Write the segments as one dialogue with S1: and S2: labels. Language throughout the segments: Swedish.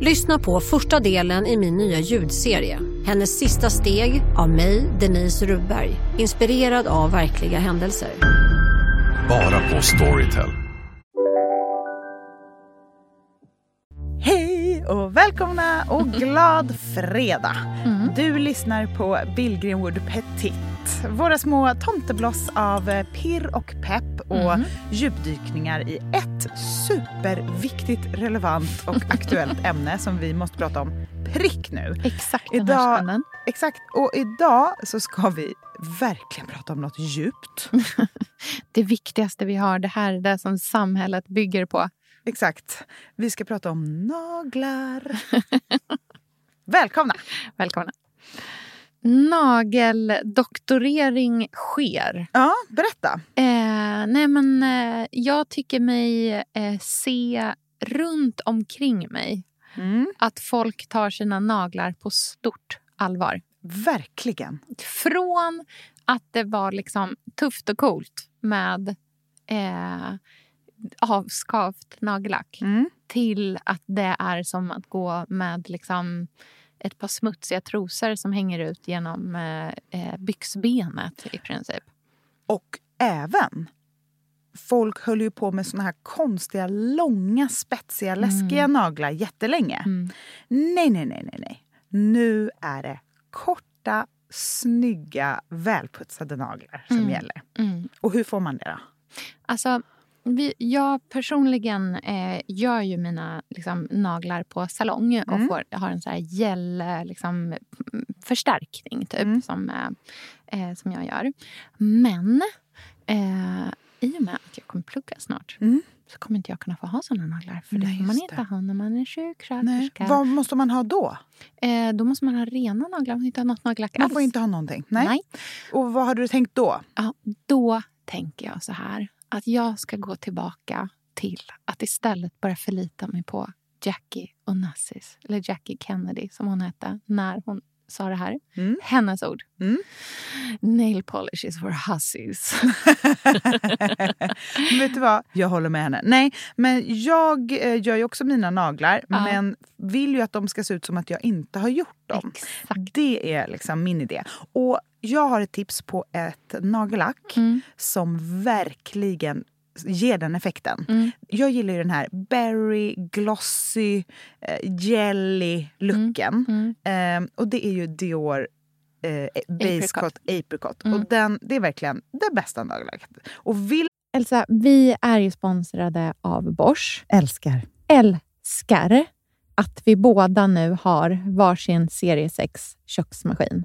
S1: Lyssna på första delen i min nya ljudserie. Hennes sista steg av mig, Denise Rubberg. Inspirerad av verkliga händelser.
S2: Bara på Storytel.
S3: Hej och välkomna och glad fredag! Du lyssnar på Bill Wood Petit. Våra små tomtebloss av eh, pirr och pepp och djupdykningar i ett superviktigt, relevant och aktuellt ämne som vi måste prata om prick nu.
S4: Exakt den här stunden.
S3: exakt, och idag så ska vi verkligen prata om något djupt.
S4: Det viktigaste vi har, det här är det som samhället bygger på.
S3: Exakt. Vi ska prata om naglar. Välkomna!
S4: Välkomna. Nageldoktorering sker.
S3: Ja, berätta.
S4: Eh, nej men, eh, jag tycker mig eh, se runt omkring mig
S3: Mm,
S4: att folk tar sina naglar på stort allvar.
S3: verkligen.
S4: Från att det var liksom tufft och coolt med eh, avskavt nagellack
S3: Mm.
S4: till att det är som att gå med liksom ett par smutsiga trosor som hänger ut genom eh, eh, byxbenet i princip.
S3: Och även, folk höll ju på med såna här konstiga, långa, spetsiga, läskiga naglar jättelänge.
S4: Mm.
S3: Nej, nej, nej, nej, nej. Nu är det korta, snygga, välputsade naglar som
S4: Mm.
S3: gäller.
S4: Mm.
S3: Och hur får man det då?
S4: Alltså, vi, jag personligen eh, gör ju mina liksom, naglar på salong och
S3: Mm.
S4: får, har en så här gel liksom, mm, förstärkning typ,
S3: Mm.
S4: som, eh, eh, som jag gör. Men eh, i och med att jag kommer plugga snart
S3: Mm.
S4: så kommer inte jag kunna få ha såna naglar. För det
S3: Nej,
S4: får man inte
S3: det.
S4: ha när man är sjuksköterska.
S3: Vad måste man ha då?
S4: Eh, då måste man ha rena naglar. Man får inte ha något nagellack
S3: Man
S4: alls.
S3: får inte ha någonting. Nej.
S4: Nej.
S3: Och vad hade du tänkt då?
S4: Ja, då tänker jag så här. Att jag ska gå tillbaka till att istället börja förlita mig på Jackie Onassis. Eller Jackie Kennedy som hon hette när hon sa det här.
S3: Mm.
S4: Hennes ord.
S3: Mm.
S4: Nail polish is for hussies.
S3: Vet du vad? Jag håller med henne. Nej, men jag eh, gör ju också mina naglar
S4: Ja.
S3: men vill ju att de ska se ut som att jag inte har gjort dem.
S4: Exakt.
S3: Det är liksom min idé. Och jag har ett tips på ett nagellack
S4: Mm.
S3: som verkligen ger den effekten.
S4: Mm.
S3: Jag gillar ju den här berry, glossy, eh, jelly looken.
S4: Mm.
S3: Eh, och det är ju Dior eh, Base
S4: Apricot.
S3: Coat Apricot.
S4: Mm.
S3: Och den, det är verkligen det bästa nagellacket. Och vill...
S4: Elsa, vi är ju sponsrade av Bosch.
S3: Älskar.
S4: älskar att vi båda nu har varsin serie 6 köksmaskin.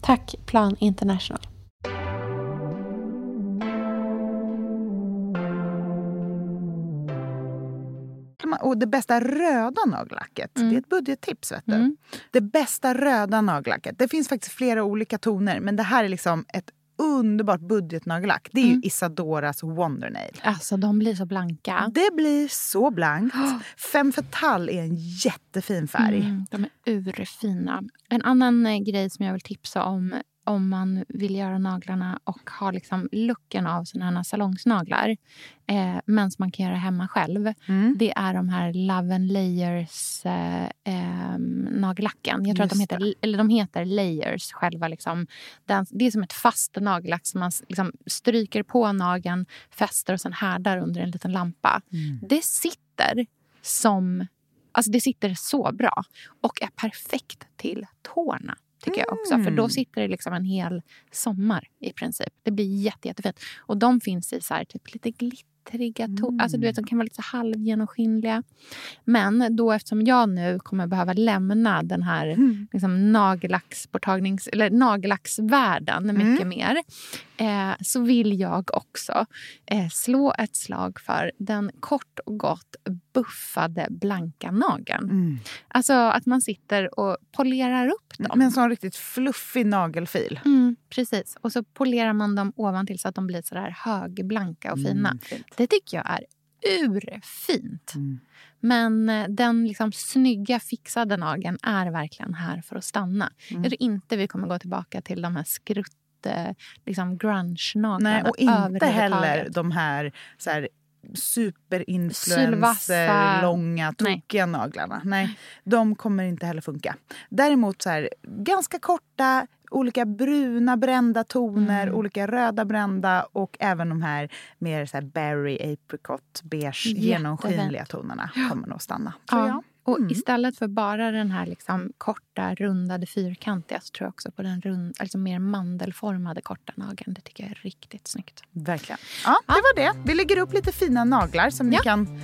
S4: Tack Plan International.
S3: Och det bästa röda nagellacket,
S4: Mm.
S3: det är ett budgettips. Vet du.
S4: Mm.
S3: Det bästa röda nagellacket, det finns faktiskt flera olika toner, men det här är liksom ett underbart budgetnagellack. Det är
S4: Mm.
S3: Isadoras Wondernail.
S4: Alltså de blir så blanka.
S3: Det blir så blankt. Fem för tall är en jättefin färg.
S4: Mm, de är urfina. En annan eh, grej som jag vill tipsa om om man vill göra naglarna och ha liksom looken av såna här salongsnaglar eh, men som man kan göra hemma själv.
S3: Mm.
S4: Det är de här Love and Layers eh, eh, nagellacken. Jag tror att de
S3: Just
S4: heter, eller de heter Layers själva. Liksom. Det är som ett fast nagellack som man liksom stryker på nageln, fäster och sen härdar under en liten lampa.
S3: Mm.
S4: Det sitter som... Alltså det sitter så bra och är perfekt till tårna. Tycker jag också. För då sitter det liksom en hel sommar i princip. Det blir jätte, jättefint. Och de finns i så här, typ lite glittriga toner. Alltså, du vet, de kan vara lite halvgenomskinliga. Men då eftersom jag nu kommer behöva lämna den här liksom, nagellacksborttagnings, eller nagellacksvärlden mycket mer eh, så vill jag också eh, slå ett slag för den kort och gott buffade blanka nageln.
S3: Mm.
S4: Alltså att man sitter och polerar upp dem.
S3: Med en sån riktigt fluffig nagelfil.
S4: Mm, precis. Och så polerar man dem ovantill så att de blir så där högblanka och fina.
S3: Mm.
S4: Det tycker jag är urfint.
S3: Mm.
S4: Men eh, den liksom snygga fixade nageln är verkligen här för att stanna.
S3: Mm.
S4: Jag tror inte vi kommer gå tillbaka till de här skrutt eh, liksom grunge-naglarna
S3: Nej, och inte heller de här, så här superinfluencer,
S4: Sylvassa.
S3: långa,
S4: Nej.
S3: tokiga naglarna. Nej, de kommer inte heller funka. Däremot så här, ganska korta, olika bruna brända toner,
S4: Mm.
S3: olika röda brända och även de här mer så här berry, apricot, beige,
S4: Jättefint.
S3: genomskinliga tonerna kommer nog stanna. Tror jag.
S4: Och
S3: Mm.
S4: istället för bara den här liksom korta, rundade, fyrkantiga så tror jag också på den rund, alltså mer mandelformade korta nageln. Det tycker jag är riktigt snyggt.
S3: Verkligen. Ja, det var det. Vi lägger upp lite fina naglar som ni
S4: Ja.
S3: kan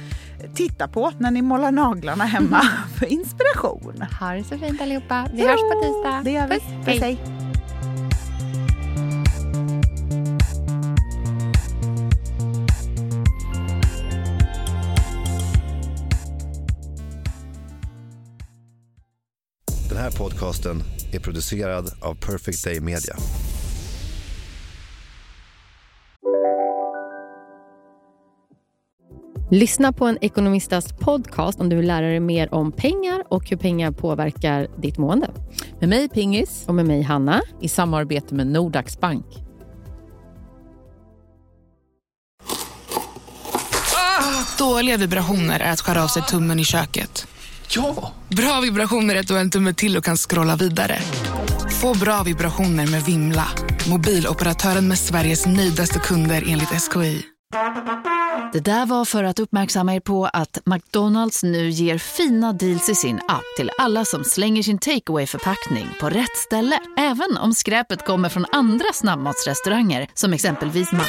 S3: titta på när ni målar naglarna hemma för inspiration.
S4: Ha det så fint allihopa. Vi hörs på tisdag.
S3: Det gör vi.
S4: Puss.
S3: Puss, hej.
S5: Podcasten är producerad av Perfect Day Media.
S6: Lyssna på en ekonomistas podcast om du vill lära dig mer om pengar och hur pengar påverkar ditt mående.
S7: Med mig Pingis
S6: Och med mig Hanna.
S7: i samarbete med Nordax Bank.
S8: Dåliga vibrationer är att skära av sig tummen i köket.
S2: Ja!
S8: Bra vibrationer är att du har en tumme till och kan scrolla vidare. Få bra vibrationer med Vimla. Mobiloperatören med Sveriges nöjdaste kunder enligt SKI.
S9: Det där var för att uppmärksamma er på att McDonalds nu ger fina deals i sin app till alla som slänger sin takeaway förpackning på rätt ställe. Även om skräpet kommer från andra snabbmatsrestauranger som exempelvis Ma...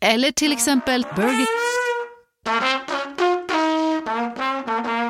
S9: Eller till exempel Burger...